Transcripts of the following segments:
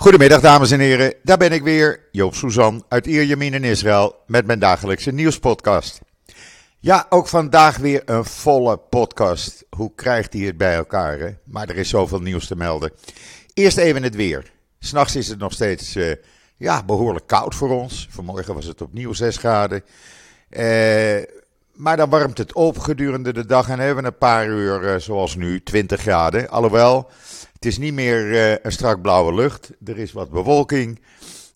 Goedemiddag dames en heren, daar ben ik weer, Joop Suzan uit Ierjemien in Israël met mijn dagelijkse nieuwspodcast. Ja, ook vandaag weer een volle podcast. Hoe krijgt hij het bij elkaar? Hè? Maar er is zoveel nieuws te melden. Eerst even het weer. S'nachts is het nog steeds uh, ja, behoorlijk koud voor ons. Vanmorgen was het opnieuw 6 graden. Uh, maar dan warmt het op gedurende de dag en hebben we een paar uur, uh, zoals nu, 20 graden. Alhoewel, het is niet meer uh, een strak blauwe lucht. Er is wat bewolking.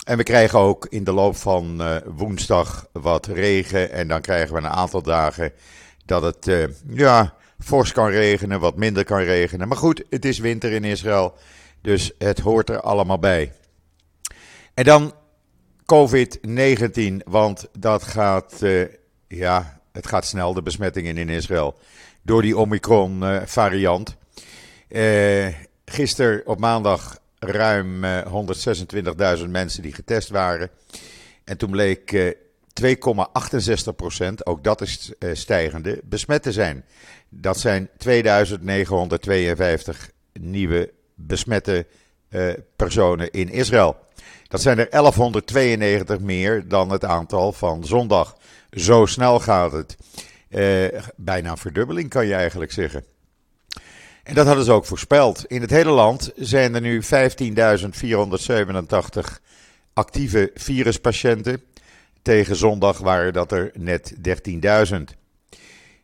En we krijgen ook in de loop van uh, woensdag wat regen. En dan krijgen we een aantal dagen dat het uh, ja, fors kan regenen, wat minder kan regenen. Maar goed, het is winter in Israël. Dus het hoort er allemaal bij. En dan COVID-19, want dat gaat, uh, ja, het gaat snel, de besmettingen in Israël. Door die Omicron-variant. Gisteren op maandag ruim uh, 126.000 mensen die getest waren. En toen bleek uh, 2,68 procent, ook dat is uh, stijgende, besmet te zijn. Dat zijn 2952 nieuwe besmette personen in Israël. Dat zijn er 1192 meer dan het aantal van zondag. Zo snel gaat het. Bijna een verdubbeling kan je eigenlijk zeggen. En dat hadden ze ook voorspeld. In het hele land zijn er nu 15.487 actieve viruspatiënten. Tegen zondag waren dat er net 13.000.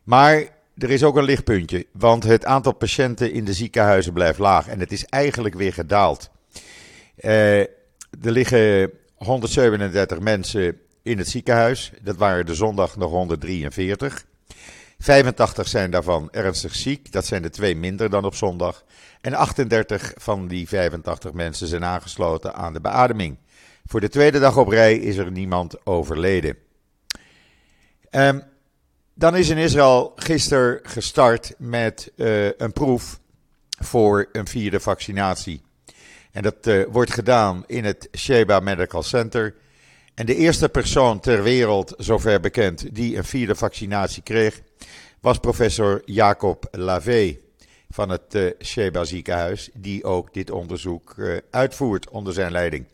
Maar er is ook een lichtpuntje, want het aantal patiënten in de ziekenhuizen blijft laag en het is eigenlijk weer gedaald. Uh, er liggen 137 mensen in het ziekenhuis, dat waren de zondag nog 143. 85 zijn daarvan ernstig ziek, dat zijn de twee minder dan op zondag. En 38 van die 85 mensen zijn aangesloten aan de beademing. Voor de tweede dag op rij is er niemand overleden. Um, dan is in Israël gisteren gestart met uh, een proef voor een vierde vaccinatie. En dat uh, wordt gedaan in het Sheba Medical Center. En de eerste persoon ter wereld, zover bekend, die een vierde vaccinatie kreeg, was professor Jacob Lavey van het uh, Sheba ziekenhuis, die ook dit onderzoek uh, uitvoert onder zijn leiding.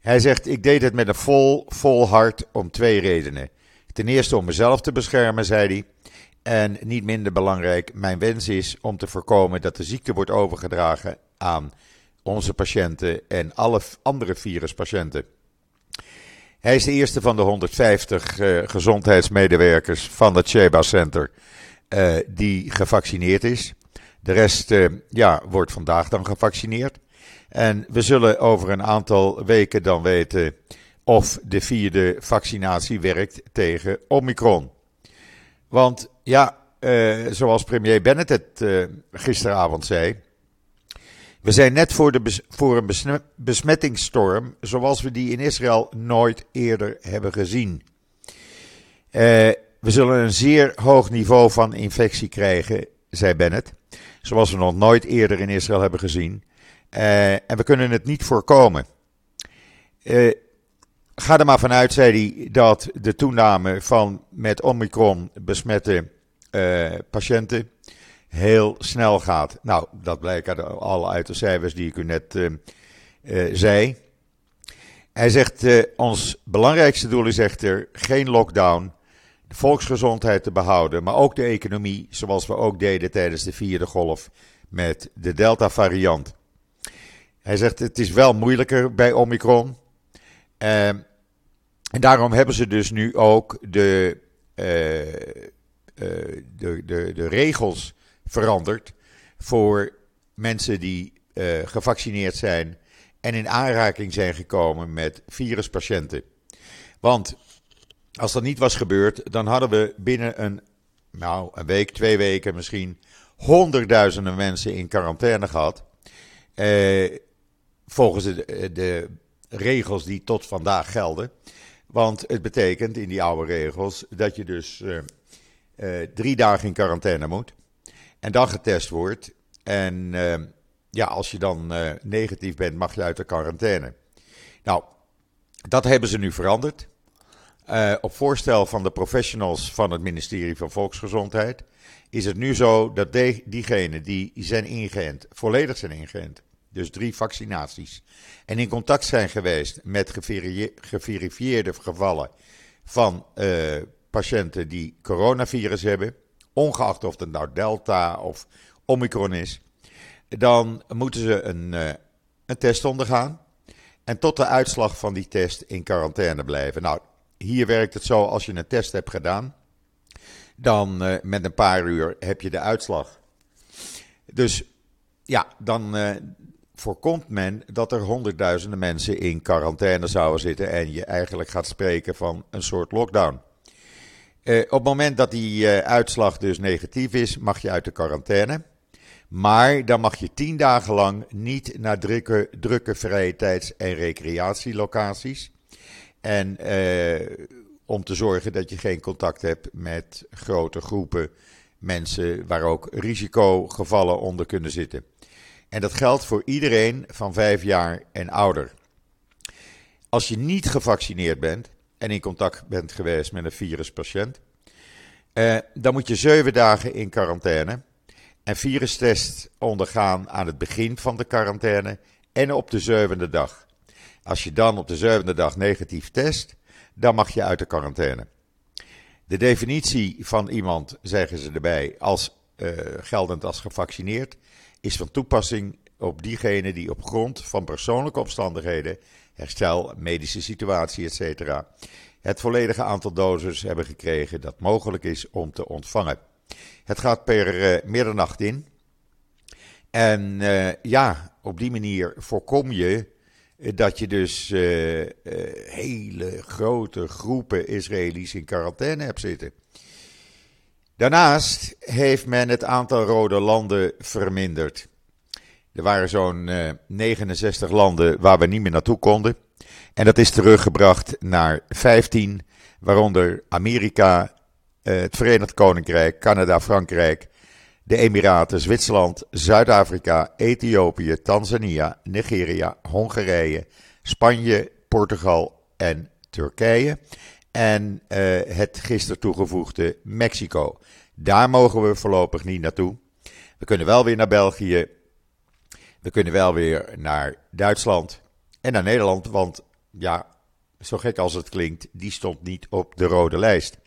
Hij zegt: Ik deed het met een vol, vol hart om twee redenen. Ten eerste om mezelf te beschermen, zei hij. En niet minder belangrijk, mijn wens is om te voorkomen dat de ziekte wordt overgedragen aan onze patiënten en alle andere viruspatiënten. Hij is de eerste van de 150 uh, gezondheidsmedewerkers van het Sheba Center uh, die gevaccineerd is. De rest uh, ja, wordt vandaag dan gevaccineerd. En we zullen over een aantal weken dan weten of de vierde vaccinatie werkt tegen Omicron. Want ja, zoals premier Bennett het gisteravond zei, we zijn net voor, de voor een besmettingsstorm zoals we die in Israël nooit eerder hebben gezien. Uh, we zullen een zeer hoog niveau van infectie krijgen, zei Bennett, zoals we nog nooit eerder in Israël hebben gezien. Uh, en we kunnen het niet voorkomen. Uh, ga er maar vanuit, zei hij, dat de toename van met Omicron besmette patiënten heel snel gaat. Nou, dat blijkt uit, al uit de cijfers die ik u net uh, uh, zei. Hij zegt, uh, ons belangrijkste doel is echter geen lockdown, de volksgezondheid te behouden, maar ook de economie, zoals we ook deden tijdens de vierde golf met de Delta-variant. Hij zegt, het is wel moeilijker bij Omicron. en daarom hebben ze dus nu ook de, de, de, de regels veranderd voor mensen die uh, gevaccineerd zijn en in aanraking zijn gekomen met viruspatiënten. Want als dat niet was gebeurd, dan hadden we binnen een, nou, een week, twee weken misschien, honderdduizenden mensen in quarantaine gehad. Uh, volgens de, regels die tot vandaag gelden. Want het betekent in die oude regels dat je dus uh, drie dagen in quarantaine moet en dan getest wordt. En uh, ja, als je dan uh, negatief bent, mag je uit de quarantaine. Nou, dat hebben ze nu veranderd. Uh, op voorstel van de professionals van het ministerie van Volksgezondheid is het nu zo dat diegenen die zijn ingeënt, volledig zijn ingeënt, Dus drie vaccinaties. En in contact zijn geweest met geverifieerde gevallen van uh, patiënten die coronavirus hebben. Ongeacht of het nou Delta of Omicron is. Dan moeten ze een, uh, een test ondergaan. En tot de uitslag van die test in quarantaine blijven. Nou, hier werkt het zo: als je een test hebt gedaan, dan uh, met een paar uur heb je de uitslag. Dus ja, dan uh, voorkomt men dat er honderdduizenden mensen in quarantaine zouden zitten en je eigenlijk gaat spreken van een soort lockdown. Uh, op het moment dat die uitslag dus negatief is, mag je uit de quarantaine. Maar dan mag je tien dagen lang niet naar drukke, drukke vrije tijds- en recreatielocaties. En eh, om te zorgen dat je geen contact hebt met grote groepen mensen waar ook risicogevallen onder kunnen zitten. En dat geldt voor iedereen van vijf jaar en ouder. Als je niet gevaccineerd bent en in contact bent geweest met een viruspatiënt, eh, dan moet je zeven dagen in quarantaine en virustest ondergaan aan het begin van de quarantaine en op de zevende dag. Als je dan op de zevende dag negatief test, dan mag je uit de quarantaine. De definitie van iemand, zeggen ze erbij, als uh, geldend als gevaccineerd, is van toepassing op diegenen die op grond van persoonlijke omstandigheden, herstel, medische situatie, etc., het volledige aantal doses hebben gekregen dat mogelijk is om te ontvangen. Het gaat per uh, middernacht in. En uh, ja, op die manier voorkom je dat je dus hele grote groepen Israëli's in quarantaine hebt zitten. Daarnaast heeft men het aantal rode landen verminderd. Er waren zo'n 69 landen waar we niet meer naartoe konden. En dat is teruggebracht naar 15, waaronder Amerika, eh, het Verenigd Koninkrijk, Canada, Frankrijk, de Emiraten, Zwitserland, Zuid-Afrika, Ethiopië, Tanzania, Nigeria, Hongarije, Spanje, Portugal en Turkije. En uh, het gisteren toegevoegde Mexico. Daar mogen we voorlopig niet naartoe. We kunnen wel weer naar België. We kunnen wel weer naar Duitsland en naar Nederland. Want ja, zo gek als het klinkt, die stond niet op de rode lijst.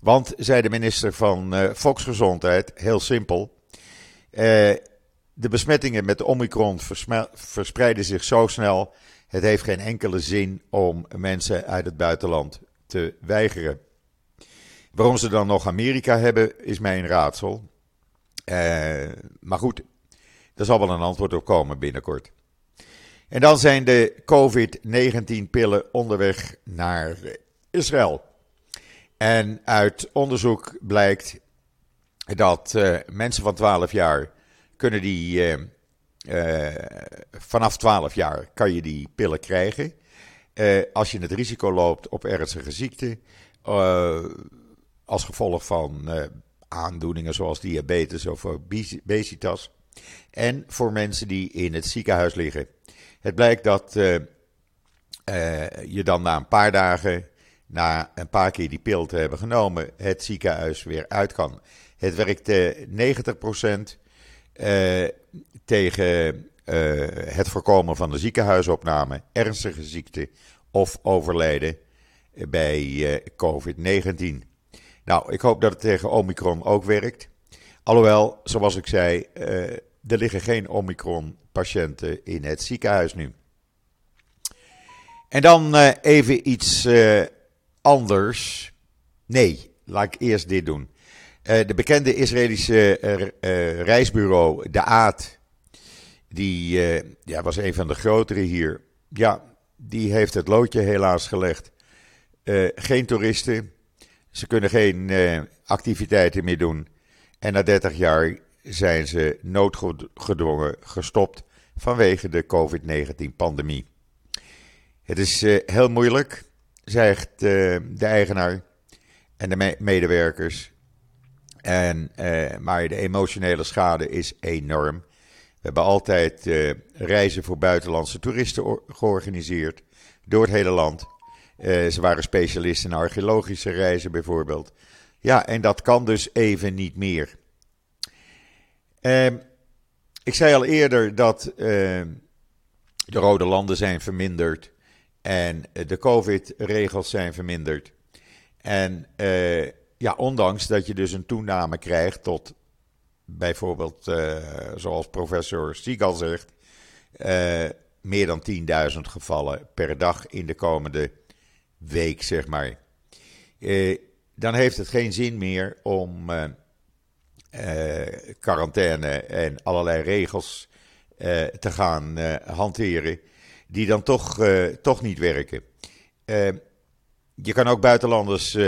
Want, zei de minister van uh, Volksgezondheid, heel simpel. Uh, de besmettingen met de Omicron verspreiden zich zo snel. Het heeft geen enkele zin om mensen uit het buitenland te weigeren. Waarom ze dan nog Amerika hebben, is mij een raadsel. Uh, maar goed, er zal wel een antwoord op komen binnenkort. En dan zijn de COVID-19-pillen onderweg naar Israël. En uit onderzoek blijkt dat uh, mensen van 12 jaar kunnen die. Uh, uh, vanaf 12 jaar kan je die pillen krijgen. als je het risico loopt op ernstige ziekte. als gevolg van aandoeningen zoals diabetes of obesitas. En voor mensen die in het ziekenhuis liggen. Het blijkt dat je dan na een paar dagen na een paar keer die pil te hebben genomen, het ziekenhuis weer uit kan. Het werkt 90% uh, tegen het voorkomen van de ziekenhuisopname, ernstige ziekte of overlijden bij uh, COVID-19. Nou, ik hoop dat het tegen Omicron ook werkt. Alhoewel, zoals ik zei, er liggen geen Omicron-patiënten in het ziekenhuis nu. En dan even iets anders. Nee, laat ik eerst dit doen. De bekende Israëlische reisbureau, De Aad, die ja, was een van de grotere hier. Ja, die heeft het loodje helaas gelegd. geen toeristen, ze kunnen geen activiteiten meer doen. En na 30 jaar zijn ze noodgedwongen gestopt vanwege de COVID-19-pandemie. Het is heel moeilijk zegt uh, de eigenaar en de medewerkers. En, uh, maar de emotionele schade is enorm. We hebben altijd reizen voor buitenlandse toeristen georganiseerd door het hele land. ze waren specialisten in archeologische reizen bijvoorbeeld. Ja, en dat kan dus even niet meer. Ehm, ik zei al eerder dat uh, de rode landen zijn verminderd en de COVID-regels zijn verminderd. En uh, ja, ondanks dat je dus een toename krijgt tot bijvoorbeeld, uh, zoals professor Stigal zegt, meer dan 10.000 gevallen per dag in de komende week, zeg maar. Dan heeft het geen zin meer om uh, quarantaine en allerlei regels uh, te gaan hanteren, die dan toch, toch niet werken. je kan ook buitenlanders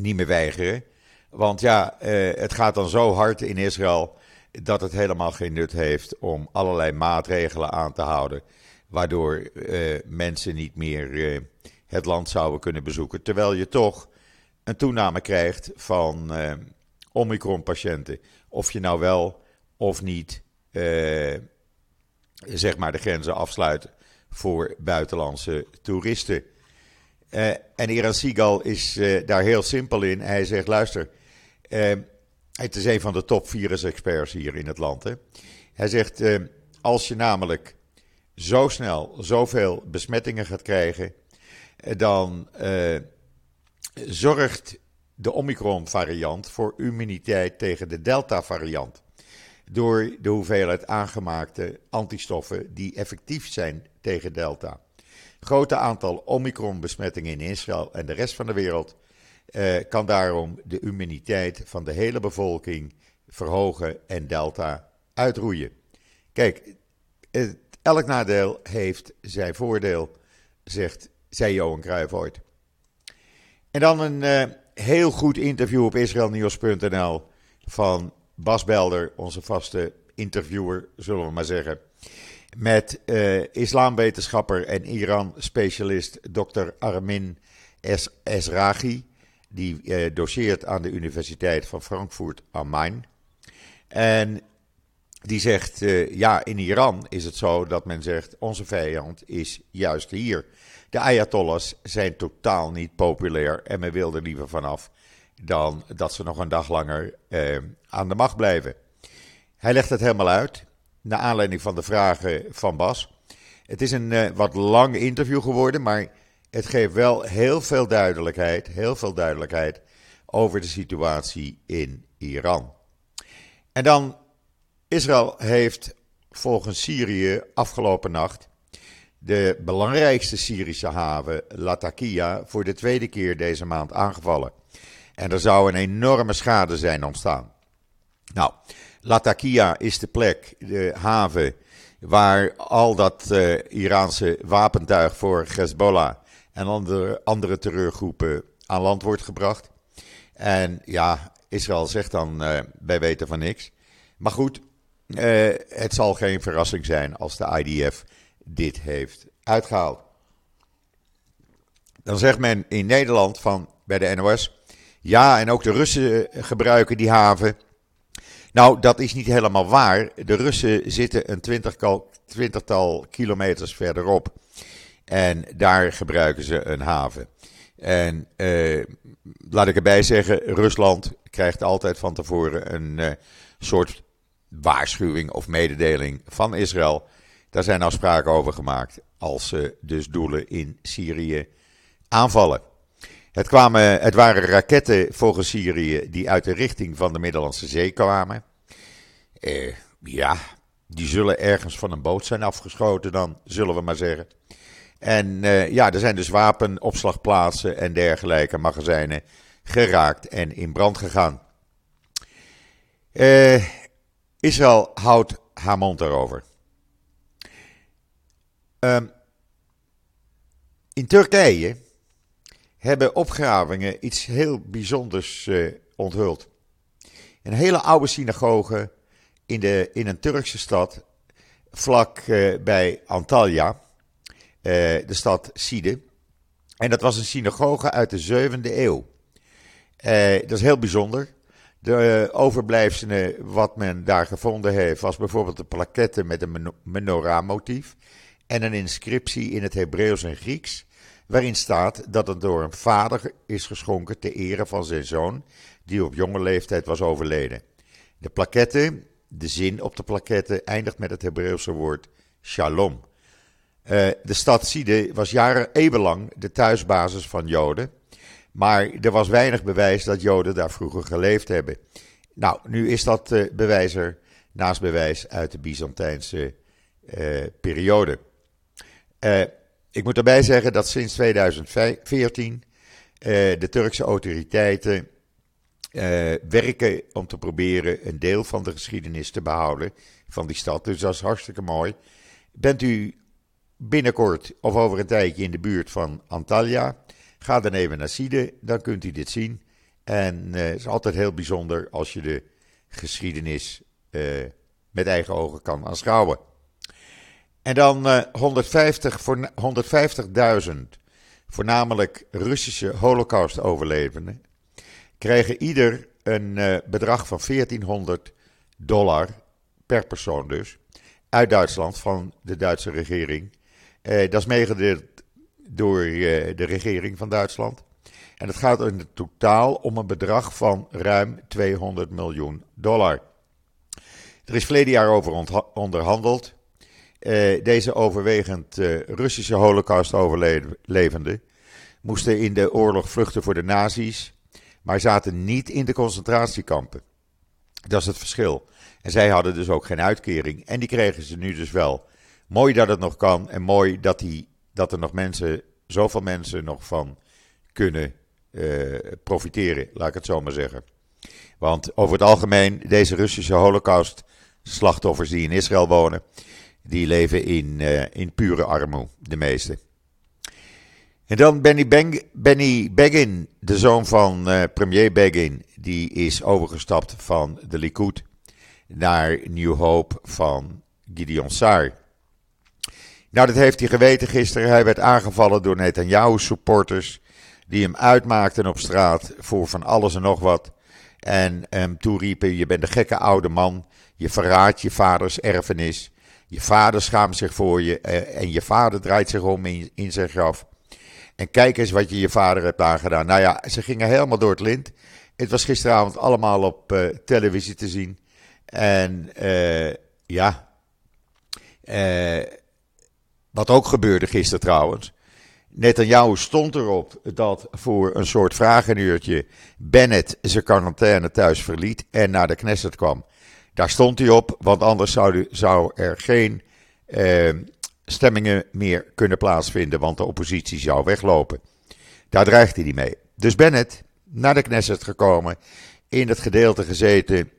niet meer weigeren, want ja, het gaat dan zo hard in Israël dat het helemaal geen nut heeft om allerlei maatregelen aan te houden, waardoor mensen niet meer het land zouden kunnen bezoeken, terwijl je toch een toename krijgt van Omicron-patiënten. Of je nou wel of niet, eh, zeg maar, de grenzen afsluit voor buitenlandse toeristen. Uh, en Iran Sigal is uh, daar heel simpel in. Hij zegt: luister, uh, het is een van de top virus-experts hier in het land. Hè? Hij zegt: als je namelijk zo snel zoveel besmettingen gaat krijgen, dan zorgt de Omicron-variant voor immuniteit tegen de Delta-variant. Door de hoeveelheid aangemaakte antistoffen die effectief zijn tegen Delta. Grote aantal Omicron-besmettingen in Israël en de rest van de wereld eh, kan daarom de immuniteit van de hele bevolking verhogen en Delta uitroeien. Kijk, elk nadeel heeft zijn voordeel, zegt, zei Johan Cruijff ooit. En dan een. Uh, heel goed interview op israelnieuws.nl van Bas Belder, onze vaste interviewer, zullen we maar zeggen. Met uh, islamwetenschapper en Iran-specialist Dr. Armin es Esrahi. Die uh, doseert aan de Universiteit van Frankfurt am Main. En die zegt: Ja, in Iran is het zo dat men zegt: Onze vijand is juist hier. De Ayatollahs zijn totaal niet populair en men wil er liever vanaf dan dat ze nog een dag langer eh, aan de macht blijven. Hij legt het helemaal uit, naar aanleiding van de vragen van Bas. Het is een eh, wat lang interview geworden, maar het geeft wel heel veel duidelijkheid, heel veel duidelijkheid over de situatie in Iran. En dan, Israël heeft volgens Syrië afgelopen nacht de belangrijkste Syrische haven, Latakia, voor de tweede keer deze maand aangevallen. En er zou een enorme schade zijn ontstaan. Nou, Latakia is de plek, de haven, waar al dat uh, Iraanse wapentuig voor Hezbollah en andere, andere terreurgroepen aan land wordt gebracht. En ja, Israël zegt dan, uh, wij weten van niks. Maar goed, uh, het zal geen verrassing zijn als de IDF dit heeft uitgehaald. Dan zegt men in Nederland van bij de NOS. Ja, en ook de Russen gebruiken die haven. Nou, dat is niet helemaal waar. De Russen zitten een twintigtal, kilometers verderop. En daar gebruiken ze een haven. En eh, laat ik erbij zeggen, Rusland krijgt altijd van tevoren een eh, soort waarschuwing of mededeling van Israël. Daar zijn afspraken over gemaakt als ze dus doelen in Syrië aanvallen. Het, kwamen, het waren raketten volgens Syrië die uit de richting van de Middellandse Zee kwamen. Eh, ja, die zullen ergens van een boot zijn afgeschoten dan, zullen we maar zeggen. En eh, ja, er zijn dus wapenopslagplaatsen en dergelijke magazijnen geraakt en in brand gegaan. Eh, Israël houdt haar mond erover. Um, in Turkije hebben opgravingen iets heel bijzonders uh, onthuld. Een hele oude synagoge in, de, in een Turkse stad, vlak uh, bij Antalya, uh, de stad Side. En dat was een synagoge uit de 7e eeuw. dat is heel bijzonder. De overblijfselen wat men daar gevonden heeft, was bijvoorbeeld de plaquette met een menorah-motief en een inscriptie in het Hebreeuws en Grieks, waarin staat dat het door een vader is geschonken ter ere van zijn zoon, die op jonge leeftijd was overleden. De plaquette de zin op de plaquette eindigt met het Hebreeuwse woord shalom. Uh, de stad Side was jaren eeuwenlang de thuisbasis van Joden. Maar er was weinig bewijs dat Joden daar vroeger geleefd hebben. Nou, nu is dat uh, bewijs er naast bewijs uit de Byzantijnse uh, periode. Ik moet erbij zeggen dat sinds 2014 de Turkse autoriteiten werken om te proberen een deel van de geschiedenis te behouden van die stad. Dus dat is hartstikke mooi. Bent u binnenkort of over een tijdje in de buurt van Antalya. Ga dan even naar Side, dan kunt u dit zien. En het is altijd heel bijzonder als je de geschiedenis met eigen ogen kan aanschouwen. En dan uh, 150 voor, 150.000 voornamelijk Russische Holocaust-overlevenden kregen ieder een bedrag van 1400 dollar per persoon dus uit Duitsland van de Duitse regering. Eh, dat is meegedeeld door eh, de regering van Duitsland. En het gaat in totaal om een bedrag van ruim 200 miljoen dollar. Er is verleden jaar over onderhandeld. Uh, deze overwegend uh, Russische holocaust-overlevenden moesten in de oorlog vluchten voor de nazi's, maar zaten niet in de concentratiekampen. Dat is het verschil. En zij hadden dus ook geen uitkering. En die kregen ze nu dus wel. Mooi dat het nog kan en mooi dat, die, dat er nog mensen, zoveel mensen nog van kunnen uh, profiteren, laat ik het zo maar zeggen. Want over het algemeen, deze Russische holocaust-slachtoffers die in Israël wonen, die leven in, uh, in pure armoede, de meeste. En dan Benny, Beng, Benny Begin, de zoon van uh, premier Begin, die is overgestapt van de Likud naar New Hope van Gideon Saar. Nou, dat heeft hij geweten gisteren. Hij werd aangevallen door Netanyahu's supporters. Die hem uitmaakten op straat voor van alles en nog wat. En hem toeriepen: Je bent een gekke oude man. Je verraadt je vaders erfenis. Je vader schaamt zich voor je. Eh, en je vader draait zich om in, zijn graf. En kijk eens wat je je vader hebt aangedaan. Nou ja, ze gingen helemaal door het lint. Het was gisteravond allemaal op uh, televisie te zien. En uh, ja. Wat ook gebeurde gisteren trouwens. Netanyahu stond erop dat voor een soort vragenuurtje Bennett zijn quarantaine thuis verliet en naar de Knesset kwam. Daar stond hij op, want anders zou, er geen eh, stemmingen meer kunnen plaatsvinden, want de oppositie zou weglopen. Daar dreigde hij mee. Dus Bennett naar de Knesset gekomen, in het gedeelte gezeten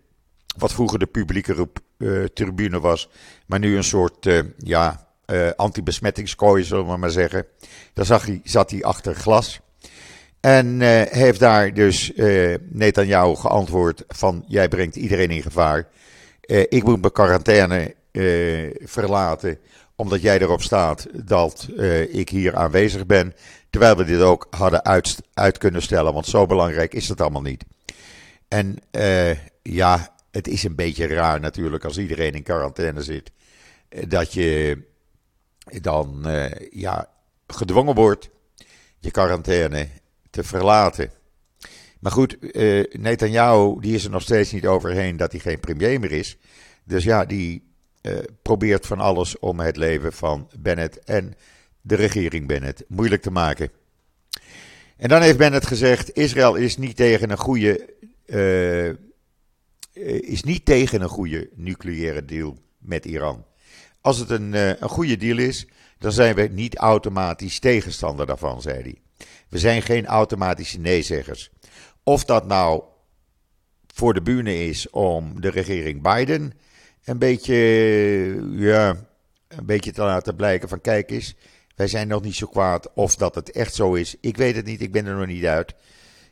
wat vroeger de publieke uh, tribune was, maar nu een soort, uh, ja, uh, anti-besmettingskooi, zullen we maar zeggen. Daar zag hij, zat hij achter glas. En uh, heeft daar dus uh, Netanyahu geantwoord van jij brengt iedereen in gevaar. Uh, ik moet mijn quarantaine verlaten omdat jij erop staat dat ik hier aanwezig ben. Terwijl we dit ook hadden uit, uit kunnen stellen, want zo belangrijk is het allemaal niet. En ja, het is een beetje raar natuurlijk als iedereen in quarantaine zit. Dat je dan ja, gedwongen wordt je quarantaine te verlaten. Maar goed, uh, Netanyahu die is er nog steeds niet overheen dat hij geen premier meer is. Dus ja, die uh, probeert van alles om het leven van Bennett en de regering Bennett moeilijk te maken. En dan heeft Bennett gezegd: Israël is niet tegen een goede, uh, is niet tegen een goede nucleaire deal met Iran. Als het een, eh, een goede deal is, dan zijn we niet automatisch tegenstander daarvan, zei hij. We zijn geen automatische neezeggers. Of dat nou voor de bühne is om de regering Biden een beetje, ja, een beetje te laten blijken van kijk eens, wij zijn nog niet zo kwaad. Of dat het echt zo is, ik weet het niet, ik ben er nog niet uit.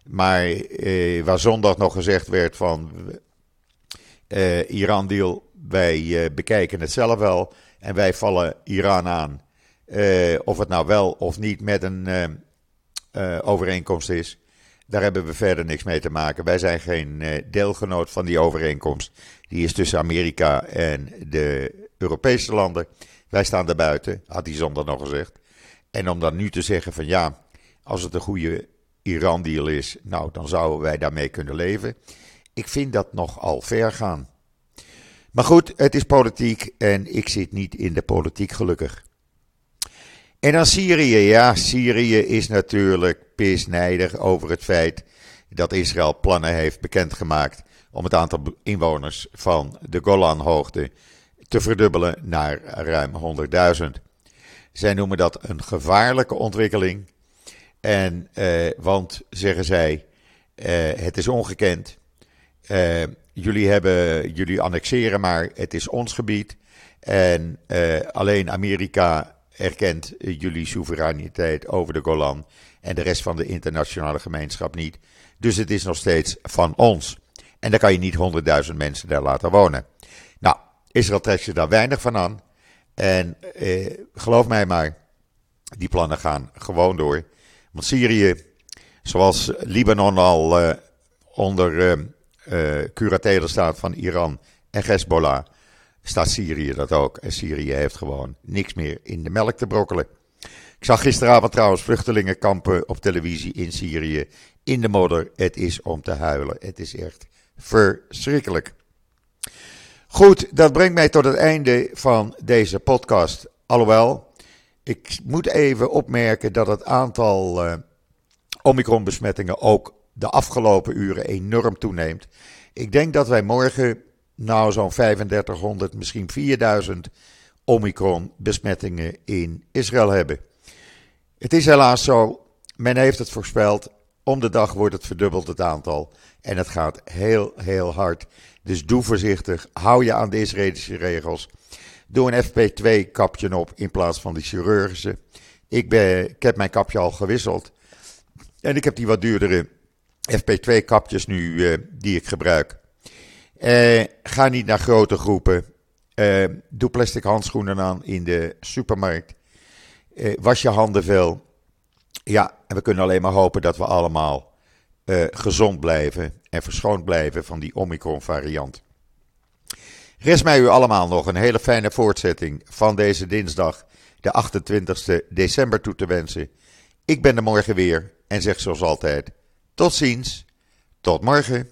Maar eh, waar zondag nog gezegd werd van uh, Iran-deal, wij uh, bekijken het zelf wel. En wij vallen Iran aan. Uh, of het nou wel of niet met een uh, overeenkomst is. Daar hebben we verder niks mee te maken. Wij zijn geen deelgenoot van die overeenkomst. Die is tussen Amerika en de Europese landen. Wij staan daar buiten, had hij zondag nog gezegd. En om dan nu te zeggen van ja, als het een goede Iran-deal is, nou dan zouden wij daarmee kunnen leven. Ik vind dat nogal ver gaan. Maar goed, het is politiek en ik zit niet in de politiek gelukkig. En dan Syrië. Ja, Syrië is natuurlijk pisnijdig over het feit dat Israël plannen heeft bekendgemaakt om het aantal inwoners van de Golanhoogte te verdubbelen naar ruim 100.000. Zij noemen dat een gevaarlijke ontwikkeling. En, eh, want, zeggen zij, eh, het is ongekend. Eh, jullie, hebben, jullie annexeren maar, het is ons gebied. En eh, alleen Amerika erkent jullie soevereiniteit over de Golan. En de rest van de internationale gemeenschap niet. Dus het is nog steeds van ons. En dan kan je niet honderdduizend mensen daar laten wonen. Nou, Israël trekt zich daar weinig van aan. En eh, geloof mij maar, die plannen gaan gewoon door. Want Syrië, zoals Libanon al eh, onder eh, eh, curatele staat van Iran en Hezbollah, staat Syrië dat ook. En Syrië heeft gewoon niks meer in de melk te brokkelen. Ik zag gisteravond trouwens vluchtelingenkampen op televisie in Syrië. In de modder. Het is om te huilen. Het is echt verschrikkelijk. Goed, dat brengt mij tot het einde van deze podcast. Alhoewel, ik moet even opmerken dat het aantal uh, Omicron-besmettingen ook de afgelopen uren enorm toeneemt. Ik denk dat wij morgen nou zo'n 3500, misschien 4000 Omicron-besmettingen in Israël hebben. Het is helaas zo, men heeft het voorspeld. Om de dag wordt het verdubbeld het aantal. En het gaat heel, heel hard. Dus doe voorzichtig. Hou je aan de Israëlische regels. Doe een FP2-kapje op in plaats van de chirurgische. Ik, ben, ik heb mijn kapje al gewisseld. En ik heb die wat duurdere FP2-kapjes nu uh, die ik gebruik. Uh, ga niet naar grote groepen. Uh, doe plastic handschoenen aan in de supermarkt. was je handen veel. Ja, en we kunnen alleen maar hopen dat we allemaal gezond blijven en verschoond blijven van die Omicron-variant. Rest mij u allemaal nog een hele fijne voortzetting van deze dinsdag, de 28 december, toe te wensen. Ik ben er morgen weer en zeg zoals altijd: tot ziens, tot morgen.